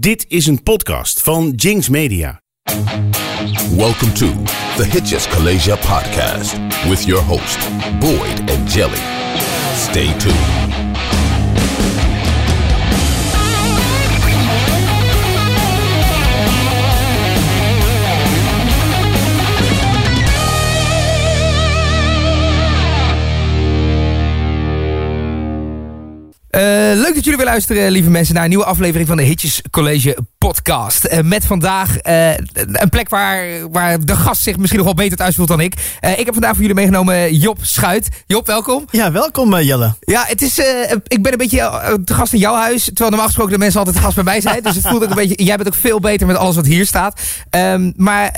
Dit is een podcast van Jinx Media. Welcome to the Hitches Kalasia podcast with your host, Boyd and Jelly. Stay tuned. Leuk dat jullie weer luisteren, lieve mensen, naar een nieuwe aflevering van de Hitjes College podcast. Uh, met vandaag uh, een plek waar, waar de gast zich misschien nog wel beter thuis voelt dan ik. ik heb vandaag voor jullie meegenomen Job Schuit. Job, welkom. Ja, welkom Jelle. Ja, het is, ik ben een beetje te gast in jouw huis. Terwijl normaal gesproken de mensen altijd te gast bij mij zijn. Dus het voelt ook een beetje, jij bent ook veel beter met alles wat hier staat. Um, maar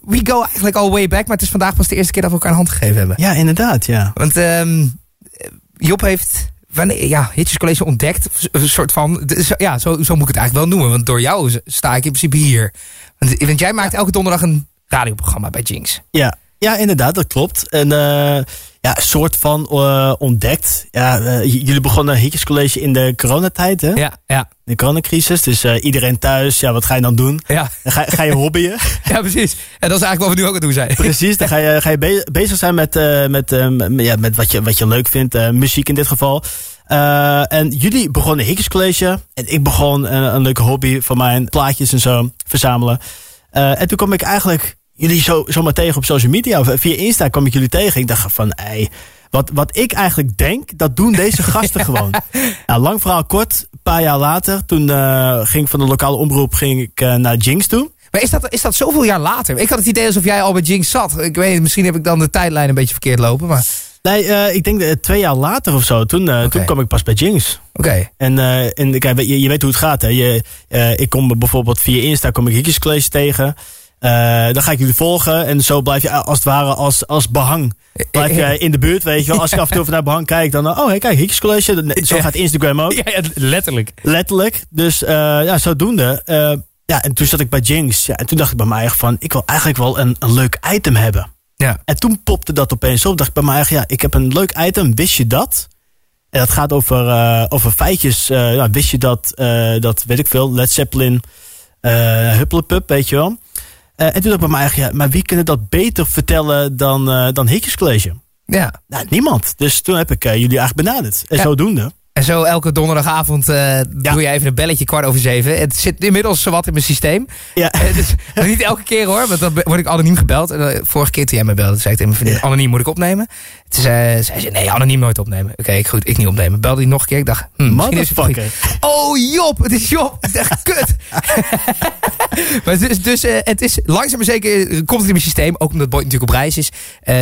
we go eigenlijk all way back. Maar het is vandaag pas de eerste keer dat we elkaar een hand gegeven hebben. Ja, inderdaad, ja. Want um, Job heeft wanneer, ja, Hitches College ontdekt. Een soort van, ja, zo, zo moet ik het eigenlijk wel noemen. Want door jou sta ik in principe hier. Want, want jij maakt elke donderdag een radioprogramma bij Jinx. Ja, ja inderdaad, dat klopt. En uh, ja, soort van uh, ontdekt. Ja, uh, jullie begonnen Hitjes College in de coronatijd, hè? Ja, ja. De coronacrisis. Dus iedereen thuis, ja, wat ga je dan doen? Ja. Dan ga, ga je hobbyen. ja, precies. En dat is eigenlijk wat we nu ook aan het doen zijn. Precies, dan ga je, ga je bezig zijn met, met, ja, met wat, je, wat je leuk vindt. muziek in dit geval. Uh, en jullie begonnen Higgins College. En ik begon een, een leuke hobby van mij. Plaatjes en zo verzamelen. Uh, en toen kwam ik eigenlijk jullie zo, zomaar tegen op social media. Of via Insta kwam ik jullie tegen. Ik dacht van, ey, wat, wat ik eigenlijk denk, dat doen deze gasten gewoon. Nou, lang verhaal kort. Een paar jaar later, toen uh, ging ik van de lokale omroep ging ik, naar Jinx toe. Maar is dat, is dat zoveel jaar later? Ik had het idee alsof jij al bij Jinx zat. Ik weet misschien heb ik dan de tijdlijn een beetje verkeerd lopen. Maar... Nee, uh, ik denk uh, twee jaar later of zo. Toen, uh, okay. toen kwam ik pas bij Jinx. Oké. Okay. En, en kijk, je, je, weet hoe het gaat. Hè? Je, ik kom bijvoorbeeld via Insta kom ik Hitjes College tegen. dan ga ik jullie volgen. En zo blijf je als het ware als, als behang. Blijf je in de buurt, weet je wel. Als ik af en toe naar behang kijk, dan... Oh, hey, kijk, Hitjes College. Zo gaat Instagram ook. Ja, ja letterlijk. Letterlijk. Dus ja, zodoende. ja, en toen zat ik bij Jinx. Ja, en toen dacht ik bij mij echt van... Ik wil eigenlijk wel een, een leuk item hebben. Ja. En toen popte dat opeens op. Dacht ik bij mij ja, ik heb een leuk item. Wist je dat? En dat gaat over, uh, over feitjes. Uh, ja, wist je dat, uh, dat, weet ik veel, Led Zeppelin, uh, Hupplepup, weet je wel. En toen dacht ik bij mij ja, maar wie kunnen dat beter vertellen dan, dan Hitjes College? Ja. Nou, niemand. Dus toen heb ik jullie eigenlijk benaderd. En ja. zodoende. En zo elke donderdagavond uh, ja. doe je even een belletje kwart over zeven. Het zit inmiddels wat in mijn systeem. Ja. dus, niet elke keer hoor, want dan word ik anoniem gebeld. En uh, vorige keer toen jij me belde, zei ik tegen mijn vriendin, anoniem moet ik opnemen. Toen zei, zei ze, nee, anoniem nooit opnemen. Oké, okay, goed, ik niet opnemen. Belde hij nog een keer, ik dacht, hm, Motherfucker. Oh Job, het is Job. Het is echt kut. maar dus, dus uh, het is langzaam maar zeker, komt het in mijn systeem. Ook omdat Boyd natuurlijk op reis is.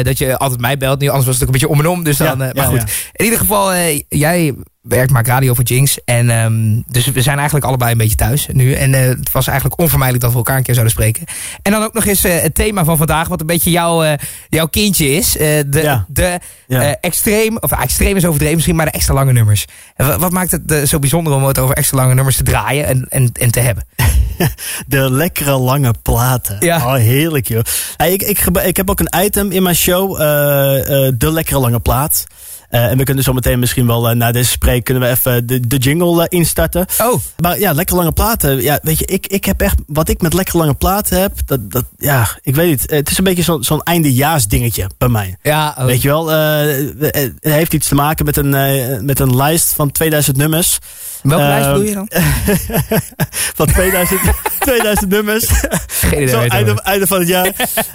dat je altijd mij belt. Nu, anders was het ook een beetje om en om. Dus dan, ja, maar goed. In ieder geval, jij werkt, maakt radio voor Jinx. En um, dus we zijn eigenlijk allebei een beetje thuis nu. En uh, het was eigenlijk onvermijdelijk dat we elkaar een keer zouden spreken. En dan ook nog eens uh, het thema van vandaag, wat een beetje jouw, uh, jouw kindje is. de ja. de ja. extreem, of extreem is overdreven misschien, maar de extra lange nummers. Wat maakt het zo bijzonder om het over extra lange nummers te draaien en, en, en te hebben? De lekkere lange platen. Ja. Oh, heerlijk joh. Hey, ik, ik, ik heb ook een item in mijn show, de lekkere lange plaat. Uh, en we kunnen zo meteen misschien wel uh, na deze spreek kunnen we even de, de jingle uh, instarten. Oh. Maar ja, lekker lange platen. Ja, weet je, ik, ik heb echt, wat ik met lekker lange platen heb, dat, dat ja, ik weet niet. Het is een beetje zo'n zo'n eindejaars dingetje bij mij. Ja. Oh. Weet je wel, het heeft iets te maken met een, met een lijst van 2000 nummers. Welke lijst bedoel je dan? van 2000, 2000 nummers. Geen idee. Zo, einde, einde van het jaar.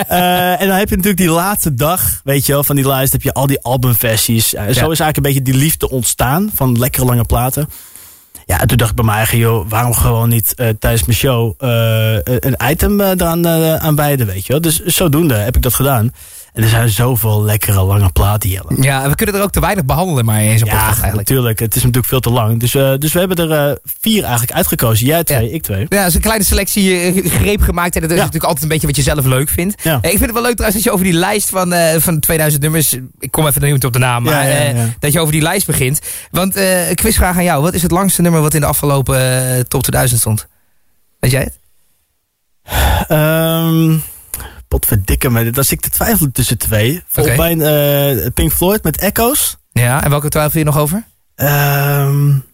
en dan heb je natuurlijk die laatste dag, weet je wel, van die lijst heb je al die albumversies. Zo is eigenlijk een beetje die liefde ontstaan van lekkere lange platen. Ja, en toen dacht ik bij mij eigen, joh, waarom gewoon niet uh, tijdens mijn show een item eraan aan wijden, weet je wel. Dus zodoende heb ik dat gedaan. En er zijn zoveel lekkere lange platen, Jelle. Ja, we kunnen er ook te weinig behandelen maar in zo'n ja, podcast eigenlijk. natuurlijk. Het is natuurlijk veel te lang. Dus, uh, dus we hebben er uh, vier eigenlijk uitgekozen. Jij twee, ja. ik twee. Ja, dat is een kleine selectie uh, greep gemaakt. En dat is ja. natuurlijk altijd een beetje wat je zelf leuk vindt. Ja. ik vind het wel leuk trouwens dat je over die lijst van, van 2000 nummers... Ik kom even niet op de naam, maar dat je over die lijst begint. Want een quizvraag aan jou. Wat is het langste nummer wat in de afgelopen top 2000 stond? Weet jij het? Um, potverdikke me. Daar zit ik te twijfelen tussen twee. Volgens okay. mij uh, Pink Floyd met Echoes. Ja, en welke twijfel je nog over? Um,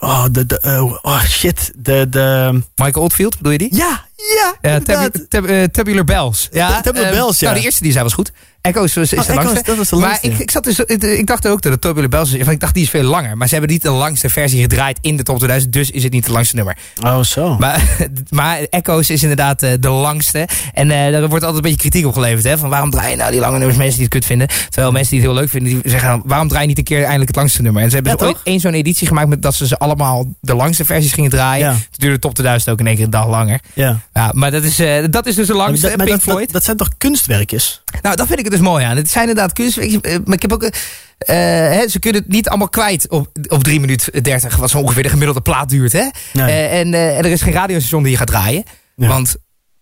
Oh, de, de, eh, oh shit. De, de... Michael Oldfield, bedoel je die? Ja, ja. Tab- Tab- eh, Tabular Bells. Ja, Tabular eh, Bells, ja. Nou, de eerste die zei was goed. Echoes was, is Oh, de Echoes, langste. dat was de maar ik, ik, zat dus, ik, ik dacht ook dat het Tabular Bells is. Want ik dacht die is veel langer. Maar ze hebben niet de langste versie gedraaid in de top 2000. Dus is het niet het langste nummer. Oh, zo. Maar, maar Echoes is inderdaad eh, de langste. En eh daar wordt altijd een beetje kritiek op geleverd. Hè? Van waarom draai je nou die lange nummers mensen die het kut vinden. Terwijl mensen die het heel leuk vinden, die zeggen dan, waarom draai je niet een keer eindelijk het langste nummer. En ze hebben Ja, dus toch? één zo'n editie gemaakt met dat ze ze allemaal de langste versies gingen draaien. Ja. Toen duurde de top 2000 ook in één keer een dag langer. ja. Ja, maar dat is, eh, dat is dus de langste. dat, maar Pink dat, dat, Floyd. dat zijn toch kunstwerkjes? Nou, dat vind ik er dus mooi aan. Het zijn inderdaad kunstwerkjes. eh, Maar ik heb ook... eh, hè, ze kunnen het niet allemaal kwijt op, op 3 minuten 30, wat zo ongeveer de gemiddelde plaat duurt. Hè? Nee. En, en er is geen radiostation die je gaat draaien. Ja. Want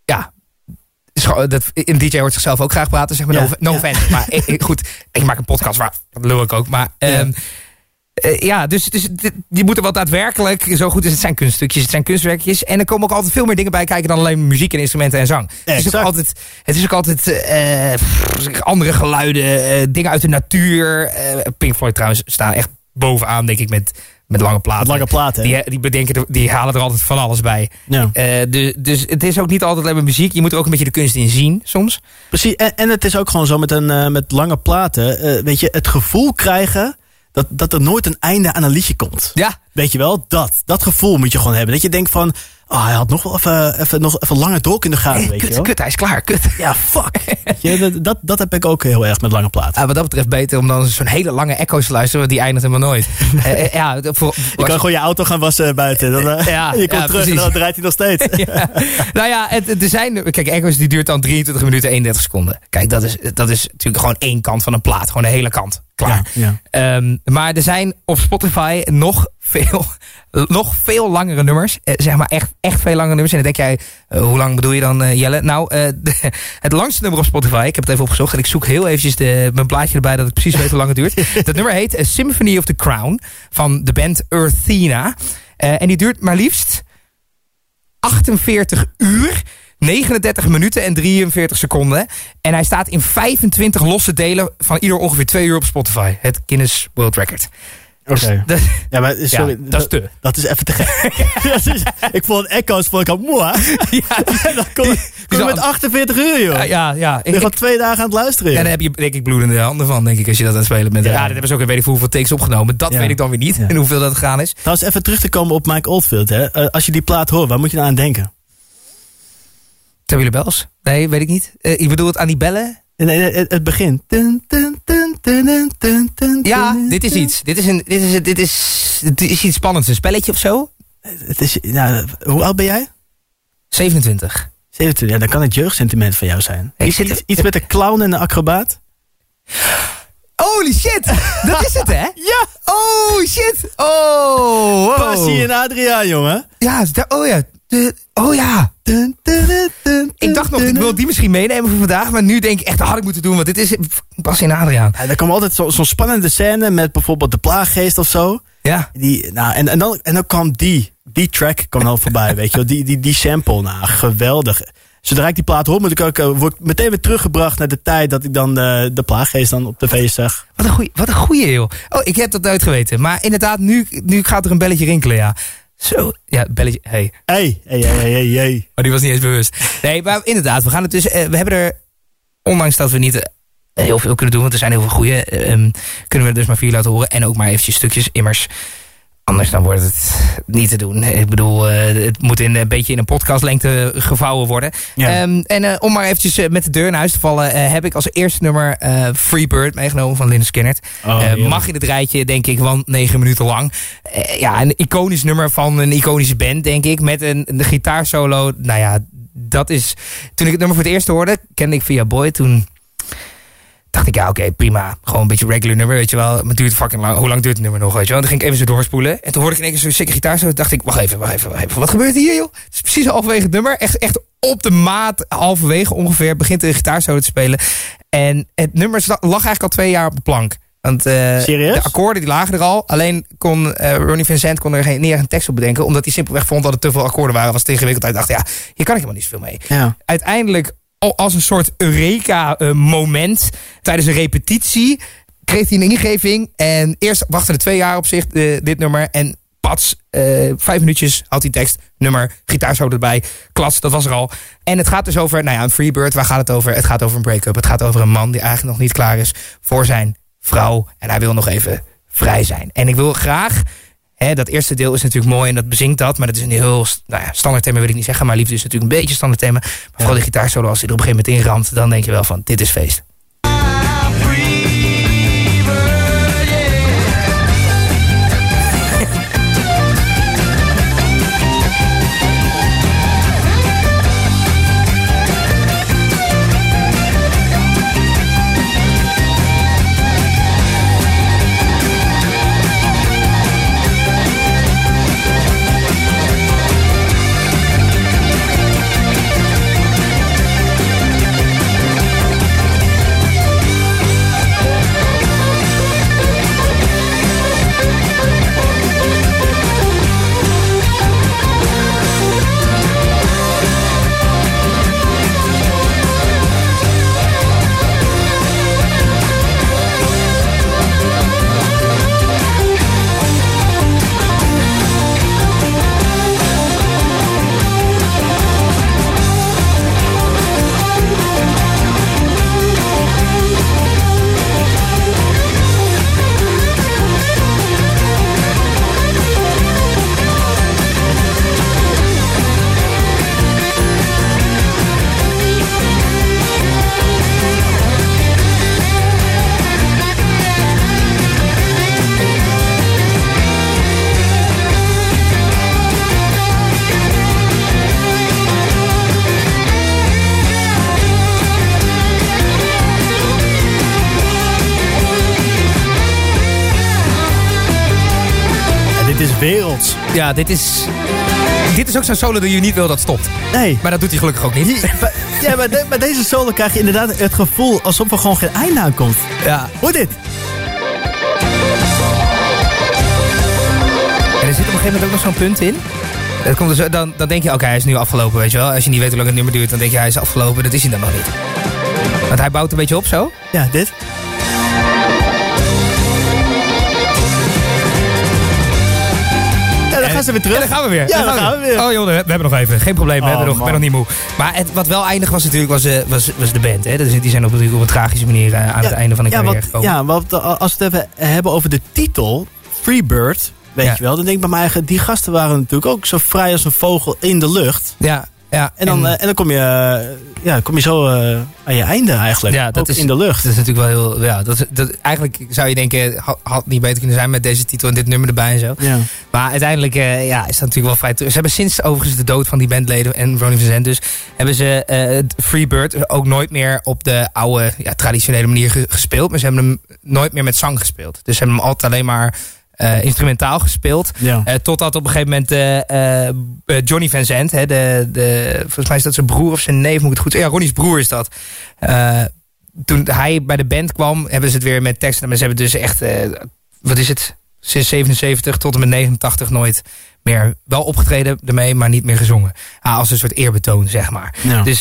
ja, dat, een DJ hoort zichzelf ook graag praten, zeg maar. Ja, No, no ja. Maar ik, ik- goed, ik maak een podcast waar, dat lul ik ook. Maar ehm, eh, ja, dus, dus je moet er wat daadwerkelijk zo goed is. Het zijn kunststukjes, het zijn kunstwerkjes. En er komen ook altijd veel meer dingen bij kijken dan alleen muziek en instrumenten en zang. Het is ook altijd, het is ook altijd eh, pff, andere geluiden, eh, dingen uit de natuur. Pink Floyd trouwens staan echt bovenaan, denk ik, met, met lange platen. Met lange platen? Die, die, bedenken, die halen er altijd van alles bij. Ja. Dus, dus het is ook niet altijd alleen maar muziek. Je moet er ook een beetje de kunst in zien, soms. Precies, en, en het is ook gewoon zo met, een, met lange platen. weet je, het gevoel krijgen dat, dat er nooit een einde aan een liedje komt. Ja, Weet je wel, dat. Dat gevoel moet je gewoon hebben. Dat je denkt van, oh, hij had nog wel even, even, nog even langer door kunnen gaan. hey, weet kut, kut, hij is klaar, kut. Ja, fuck. Dat, dat, dat heb ik ook heel erg met lange platen. Ah, wat dat betreft beter om dan zo'n hele lange echo's te luisteren, want die eindigt helemaal nooit. Eh, eh, ja, voor, je kan gewoon je auto gaan wassen buiten. Dan, eh, Ja, je komt ja, terug precies. en dan draait hij nog steeds. ja. Nou ja, het, er zijn, kijk, Echo's die duurt dan 23 minuten 31 seconden. Kijk, dat is, dat is natuurlijk gewoon één kant van een plaat. Gewoon de hele kant. Klaar. Ja, Ehm, maar er zijn op Spotify nog veel, nog veel langere nummers. Eh, zeg maar echt, echt veel langere nummers. En dan denk jij, eh, hoe lang bedoel je dan, eh, Jelle? Nou, de- het langste nummer op Spotify, ik heb het even opgezocht. En ik zoek heel eventjes de, mijn plaatje erbij, dat ik precies weet hoe lang het duurt. Dat nummer heet Symphony of the Crown van de band Earthina. En die duurt maar liefst 48 uur, 39 minuten en 43 seconden. En hij staat in 25 losse delen van ieder ongeveer twee uur op Spotify. Het Guinness World Record. Oké. Dat- Ja, maar sorry. Ja, dat is te. Dat is even te gek. Dat is- ik vond Echo's vond ik al moe. ja, Dan kom met 48 uur, joh. ja, ja, ja. Ik, al twee dagen aan het luisteren. ja, dan heb je denk ik bloedende handen van, denk ik, als je dat aan het spelen bent. Ja, Ja. dat hebben ze ook, weet ik hoeveel takes opgenomen. Dat Ja. weet ik dan weer niet, Ja. en hoeveel dat gegaan is. Trouwens, even terug te komen op Mike Oldfield. Hè. Eh, als je die plaat hoort, waar moet je nou aan denken? Tabule Bells? Nee, weet ik niet. Eh, ik bedoel het aan die bellen? Nee, nee, het, het begin. Dun, dun, Ja, dit is iets. Dit is, een, dit is, dit is, dit is iets spannends. Een spelletje of zo? Het is, nou, hoe oud ben jij? 27. 27. Ja, dan kan het jeugdsentiment van jou zijn. Iets, zit- iets, met een clown en een acrobaat? Holy shit! Dat is het, hè? Ja! Oh shit! Oh! wow. Passie en Adriaan, jongen. Ja, oh ja. De, oh ja. Dun, dun, dun, dun, Ik dacht nog, ik wil die misschien meenemen voor vandaag. Maar nu denk ik echt, dat had ik moeten doen. Want dit is pas in Adriaan. Ja, er kwam altijd zo- zo'n spannende scène met bijvoorbeeld de plaaggeest of zo. Ja. Die, nou, en, en, dan, en dan kwam die, die track kwam dan voorbij, weet je wel. Die, die, die sample, nou, geweldig. Zodra ik die plaat hoor, moet ik ook, eh, word ik meteen weer teruggebracht naar de tijd dat ik dan eh, de plaaggeest dan op tv zag. Wat een goeie, wat een goeie, joh. Oh, ik heb dat nooit geweten. Maar inderdaad, nu, nu gaat er een belletje rinkelen, ja. Zo, ja, belletje, hey. Hey, hey, hey, hey, hey. Maar die was niet eens bewust. Nee, maar inderdaad, we gaan het dus. eh, we hebben er, ondanks dat we niet eh, heel veel kunnen doen, want er zijn heel veel goede, ehm, kunnen we er dus maar vier laten horen. En ook maar eventjes stukjes, immers. Anders dan wordt het niet te doen. Ik bedoel, eh, het moet in, een beetje in een podcastlengte gevouwen worden. Ja. Ehm, en eh, om maar eventjes eh, met de deur naar huis te vallen, heb ik als eerste nummer Free Bird meegenomen van Lynyrd Skynyrd. Oh, mag in het rijtje, denk ik, van negen minuten lang. Ja, een iconisch nummer van een iconische band, denk ik. Met een, een gitaarsolo. Nou ja, dat is... Toen ik het nummer voor het eerst hoorde, kende ik via Boy. Toen dacht ik, ja, oké, prima. Gewoon een beetje regular nummer, weet je wel. Maar het duurt fucking lang. Hoe lang duurt het nummer nog, weet je wel? Dan ging ik even zo doorspoelen. En toen hoorde ik in één keer zo'n gitaar. Zo dacht ik, wacht even, wacht even, wacht even. Wat gebeurt hier, joh? Het is precies halverwege het nummer. Echt, echt op de maat, halverwege ongeveer, begint de gitaarsolo te spelen. En het nummer lag eigenlijk al twee jaar op de plank. Want Serieus? de akkoorden die lagen er al. Alleen kon eh, Ronnie Vincent kon er geen, niet echt een tekst op bedenken. Omdat hij simpelweg vond dat er te veel akkoorden waren. Was te ingewikkeld. Hij dacht, ja, hier kan ik helemaal niet zoveel mee Ja. uiteindelijk als een soort Eureka-moment tijdens een repetitie kreeg hij een ingeving. En eerst wachtte er twee jaar op zich, eh, dit nummer. En pats, eh, vijf minuutjes, had die tekst, nummer, gitaarsolo erbij, klats, dat was er al. En het gaat dus over, nou ja, een Freebird, waar gaat het over? Het gaat over een break-up. Het gaat over een man die eigenlijk nog niet klaar is voor zijn vrouw. En hij wil nog even vrij zijn. En ik wil graag Hè, dat eerste deel is natuurlijk mooi en dat bezinkt dat. Maar dat is een heel nou ja, standaard thema, wil ik niet zeggen. Maar liefde is natuurlijk een beetje standaard thema. Maar vooral de gitaarsolo, als hij er op een gegeven moment inramt... dan denk je wel van, dit is feest. Ja, dit is... Dit is ook zo'n solo dat je niet wil dat stopt. Nee. Maar dat doet hij gelukkig ook niet. Die- maar- ja, maar de- deze solo krijg je inderdaad het gevoel alsof er gewoon geen einde aan komt. Ja. Hoor dit? En er zit op een gegeven moment ook nog zo'n punt in. Dat komt dus, dan, dan denk je, oké, hij is nu afgelopen, weet je wel. Als je niet weet hoe lang het nummer duurt, dan denk je, hij is afgelopen. Dat is hij dan nog niet. Want hij bouwt een beetje op zo. Ja, dit. Gaan ze weer terug. Ja, daar gaan we weer. Ja, Daar dan gaan we weer. Oh joh, we we hebben nog even. Geen probleem, we Oh, hebben nog, ik ben nog niet moe. Maar het, wat wel eindig was natuurlijk, was, eh, was, was de band. Hè? Dus die zijn op, op een tragische manier eh, aan het einde van de ja, carrière gekomen. ja, want eh, als we het even hebben over de titel, Freebird, weet Ja. je wel, dan denk ik bij mij eigen, die gasten waren natuurlijk ook zo vrij als een vogel in de lucht. ja, ja. En dan, eh, en dan kom je, eh, ja, kom je zo eh, aan je einde eigenlijk. Ja, dat ook is- in de lucht. Dat is natuurlijk wel heel. Ja, dat, dat, eigenlijk zou je denken, had, had niet beter kunnen zijn met deze titel en dit nummer erbij en zo. Ja. Maar uiteindelijk ja, is dat natuurlijk wel vrij. Ze hebben sinds overigens de dood van die bandleden en Ronnie Van Zant dus, hebben ze eh Freebird ook nooit meer op de oude ja, traditionele manier ge- gespeeld. Maar ze hebben hem nooit meer met zang gespeeld. Dus ze hebben hem altijd alleen maar eh, instrumentaal gespeeld. Ja. Eh, totdat op een gegeven moment eh, Johnny Van Zandt, hè, de, de, volgens mij is dat zijn broer of zijn neef, moet ik het goed zeggen. Ja, Ronnie's broer is dat. Toen hij bij de band kwam, hebben ze het weer met teksten. Maar ze hebben dus echt, wat is het, sinds 77 tot en met 89 nooit meer wel opgetreden ermee, maar niet meer gezongen. Ah, als een soort eerbetoon, zeg maar. Ja. Dus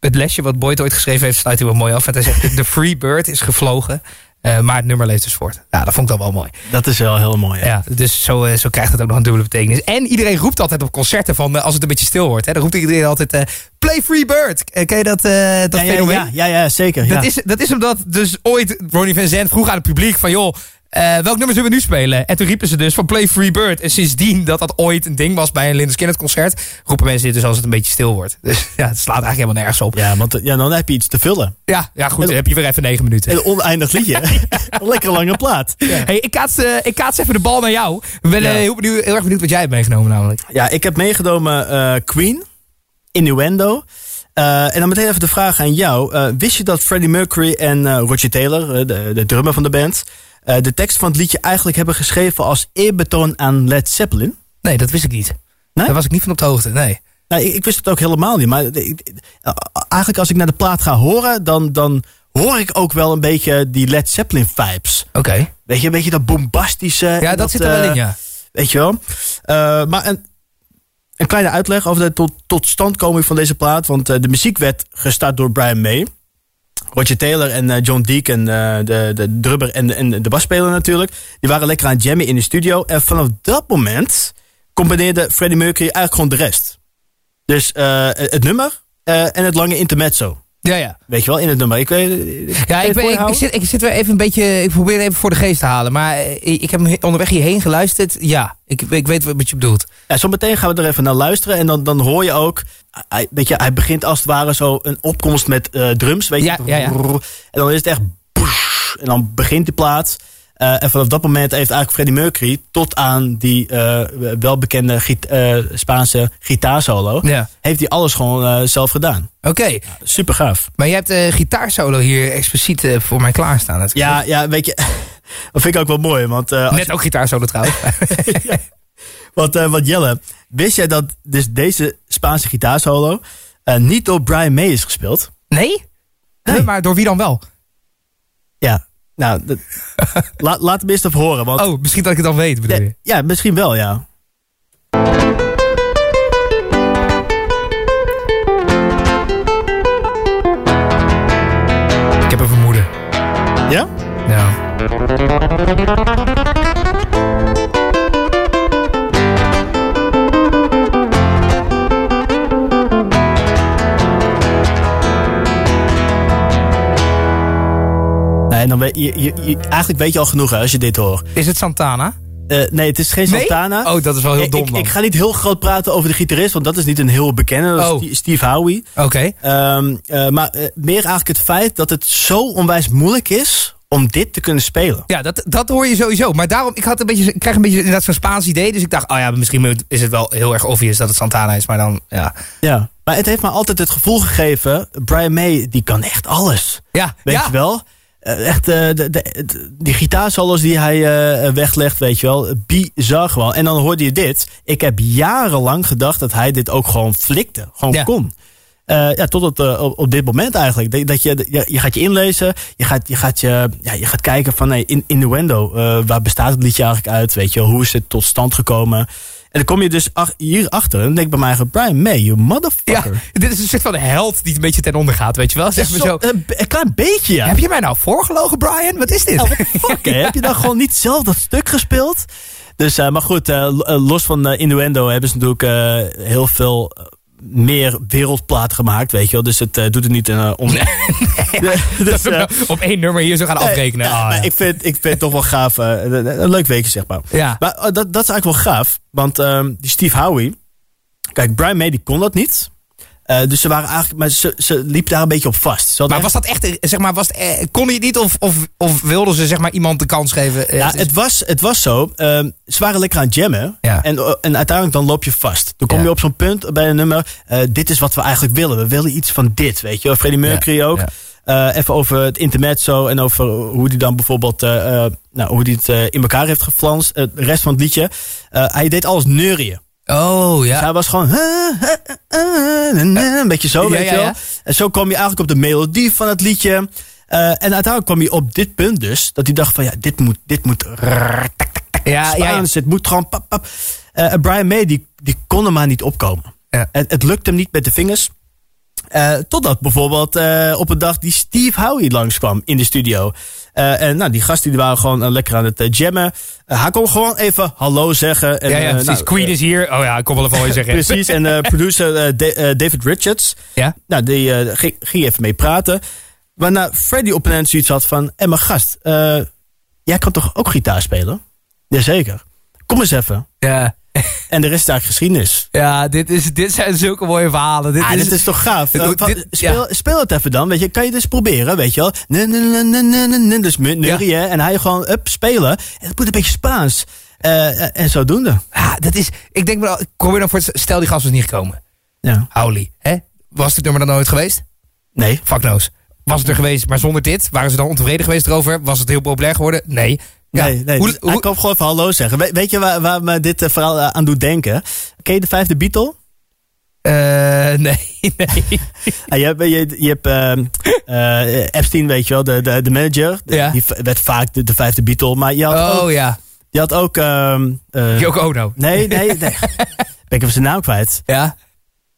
het lesje wat Boyd ooit geschreven heeft, sluit hij wel mooi af. Want hij zegt, de free bird is gevlogen, eh, maar het nummer leeft dus voort. Ja, dat vond ik dan wel mooi. Dat is wel heel mooi. Ja. Ja, dus zo, eh, zo krijgt het ook nog een dubbele betekenis. En iedereen roept altijd op concerten van, eh, als het een beetje stil wordt. Hè, dan roept iedereen altijd, play free bird. Ken je dat, dat Ja, ja, fenomeen? ja, ja, ja, zeker. Dat, is, dat is omdat dus ooit Ronnie Van Zandt vroeg aan het publiek van... joh, eh, welk nummer zullen we nu spelen? En toen riepen ze dus van Play Free Bird. En sindsdien dat dat ooit een ding was bij een Linders Kenneth concert... roepen mensen dit dus als het een beetje stil wordt. Dus ja, het slaat eigenlijk helemaal nergens op. Ja, Ja, want eh, ja, dan heb je iets te vullen. ja, goed, dan heb je weer even negen minuten. Een oneindig liedje. een lekker lange plaat. Hey, ik, kaats, eh, ik kaats even de bal naar jou. Ik ben Ja. heel, benieuwd, heel erg benieuwd wat jij hebt meegenomen namelijk. Ja, ik heb meegenomen Queen, Innuendo. Eh, en dan meteen even de vraag aan jou. Wist je dat Freddie Mercury en Roger Taylor, de, de drummer van de band... eh, de tekst van het liedje eigenlijk hebben geschreven als eerbetoon aan Led Zeppelin? Nee, dat wist ik niet. Nee? Daar was ik niet van op de hoogte, nee. Nou, ik, ik wist het ook helemaal niet. Maar ik- eh, eigenlijk als ik naar de plaat ga horen... dan, dan hoor ik ook wel een beetje die Led Zeppelin vibes. Oké. Weet je, een beetje dat bombastische. Ja, dat, zit er wel eh, in, ja. Weet je wel. Eh, maar een, een kleine uitleg over de tot, totstandkoming van deze plaat. Want eh, de muziek werd gestart door Brian May. Roger Taylor en eh, John Deacon, eh, de, de drummer en, en de basspeler natuurlijk. Die waren lekker aan het jammen in de studio. En vanaf dat moment combineerde Freddie Mercury eigenlijk gewoon de rest. Dus eh, het nummer en het lange intermezzo. Ja, ja. Weet je wel, in het nummer. Ik weet, Ja, ik, ben, ik, ik zit, ik zit weer even een beetje. Ik probeer het even voor de geest te halen. Maar eh, ik heb hem onderweg hierheen geluisterd. Ja, ik, ik weet wat je bedoelt. Ja, zo meteen gaan we er even naar luisteren. En dan, dan hoor je ook. Hij, weet je, hij begint als het ware zo een opkomst met eh, drums. Weet je, Ja, ja, ja. En dan is het echt. En dan begint die plaat. Eh, en vanaf dat moment heeft eigenlijk Freddie Mercury. tot aan die eh, welbekende eh, Spaanse gitaarsolo. Ja. heeft hij alles gewoon zelf gedaan. Oké, Super gaaf. maar je hebt de gitaarsolo hier expliciet voor mij klaarstaan. Dat- Ja, ja, weet je. dat vind ik ook wel mooi. Want, Net ook gitaarsolo trouwens. Want, eh, want Jelle, wist jij dat dus deze Spaanse gitaarsolo. niet door Brian May is gespeeld? nee? nee? Maar door wie dan wel? Ja, nou, dat- laat, laat hem eerst even horen. Want, Oh, misschien dat ik het dan weet, bedoel je? ja, ja, misschien wel, ja. Ik heb een vermoeden. Ja? Ja. Nee, dan weet je, je, je- eigenlijk weet je al genoeg hè, als je dit hoort. Is het Santana? Eh, nee, het is geen Nee? Santana. Oh, dat is wel heel dom ik, ga niet heel groot praten over de gitarist, want dat is niet een heel bekende. Dat Oh. Steve- Steve Howie. Oké. Ehm, eh, maar eh, meer eigenlijk het feit dat het zo onwijs moeilijk is om dit te kunnen spelen. Ja, dat, dat hoor je sowieso. Maar daarom, ik, had een beetje, ik krijg een beetje inderdaad zo'n Spaans idee. Dus ik dacht, oh ja, misschien is het wel heel erg obvious dat het Santana is. Maar dan, ja. Ja. Maar het heeft me altijd het gevoel gegeven, Brian May, die kan echt alles. Ja, Weet ja. je wel? Eh, echt, eh, de, de, de- die gitaarsolos die hij eh, weglegt, weet je wel. Bizar gewoon. En dan hoorde je dit. Ik heb jarenlang gedacht dat hij dit ook gewoon flikte. Gewoon Ja. kon. Ja, tot het, op, op dit moment eigenlijk. Dat, dat je, je, je gaat je inlezen. Je gaat, je gaat, je, ja, je gaat kijken van nee, in, Innuendo. waar bestaat het liedje eigenlijk uit? Weet je wel? Hoe is het tot stand gekomen? En dan kom je dus ach, hierachter. En dan denk ik bij mij eigenlijk, Brian May, you Ja, motherfucker. dit is een soort van held die een beetje ten onder gaat, weet je wel? Zeg maar zo. Een, een klein beetje, ja. Heb je mij nou voorgelogen, Brian? Wat is dit? Oh, fuck? Heb je dan gewoon niet zelf dat stuk gespeeld? Dus, eh, maar goed, eh, eh, los van eh, Innuendo hebben ze natuurlijk heel veel meer wereldplaten gemaakt, weet je wel. Dus het eh, doet het niet uh, om... dus, eh, Op één nummer hier zo gaan afrekenen. maar ja. ik, vind, ik vind het toch wel gaaf. een leuk weekje, zeg maar. Ja. Maar eh, dat, dat is eigenlijk wel gaaf. Want ehm, die Steve Howie... Kijk, Brian May die kon dat niet. Eh, dus ze waren eigenlijk... Maar ze, ze liep daar een beetje op vast. Maar was dat echt, eh, zeg maar, was het, eh, kon hij het niet of, of, of wilden ze zeg maar iemand de kans geven? Eh, Ja, het is- het was, het was zo. ehm, ze waren lekker aan het jammen. Ja. En, eh, en uiteindelijk dan loop je vast. Dan kom Ja. je op zo'n punt bij een nummer. eh, dit is wat we eigenlijk willen. We willen iets van dit, weet je wel. Freddie Mercury ook. Eh, even over het intermezzo. En over hoe die dan bijvoorbeeld... eh, eh, nou, hoe die het eh, in elkaar heeft geflanst. Eh, de rest van het liedje. Eh, hij deed alles neurien. Oh, Dus ja. hij was gewoon... Een beetje zo, weet je wel. En zo kwam je eigenlijk op de melodie van het liedje. Eh, en uiteindelijk kwam je op dit punt dus. Dat hij dacht van ja, dit moet... Dit moet Ja, ja, ja. Het moet gewoon pap, pap. Eh, Brian May, die, die kon er maar niet opkomen. Ja. Het, het lukte hem niet met de vingers. Eh, totdat bijvoorbeeld eh, op een dag die Steve Howie langskwam in de studio. Eh, en nou, die gasten die waren gewoon lekker aan het jammen. Hij kon gewoon even hallo zeggen. En, Ja, ja, precies. nou, Queen is hier. Oh ja, ik kom wel even hooi zeggen. Precies, en producer Da- David Richards. Ja? Nou, die ging, ging even mee praten. Waarna Freddy op een moment zoiets had van... Hé, maar gast, jij kan toch ook gitaar spelen? Jazeker. Kom eens even. Ja. En de rest is eigenlijk geschiedenis. Ja, dit, is, dit zijn zulke mooie verhalen. Dit Ah, is, dit is toch gaaf? Dit- speel, ja. speel het even dan, weet je. Kan je dus proberen, weet je wel. Dus. En hij gewoon, up, spelen. En het moet een beetje Spaans. Eh, en zodoende. ja, dat is, ik denk wel, ik probeer dan voor stel die gast was niet gekomen. Ja. Howley, hè? Was dit nummer dan nooit geweest? Nee. Fuck knows. Was het er geweest, maar zonder dit? Waren ze dan ontevreden geweest erover? Was het heel populair geworden? Nee. Ja, Nee, nee. Hoe, hij hoe- kwam gewoon even hallo zeggen. We- weet je waar, waar me dit eh, verhaal eh, aan doet denken? Ken je de vijfde Beatle? Eh, nee, nee. Ah, je hebt, je, je hebt ehm, eh, Epstein, weet je wel, de, de, de manager. Ja. Die werd vaak de, de vijfde Beatle. Maar je had ook... Oh ja. Je had ook ehm, eh, Yoko Ono. nee, nee, nee. ben ik even zijn naam kwijt. Ja?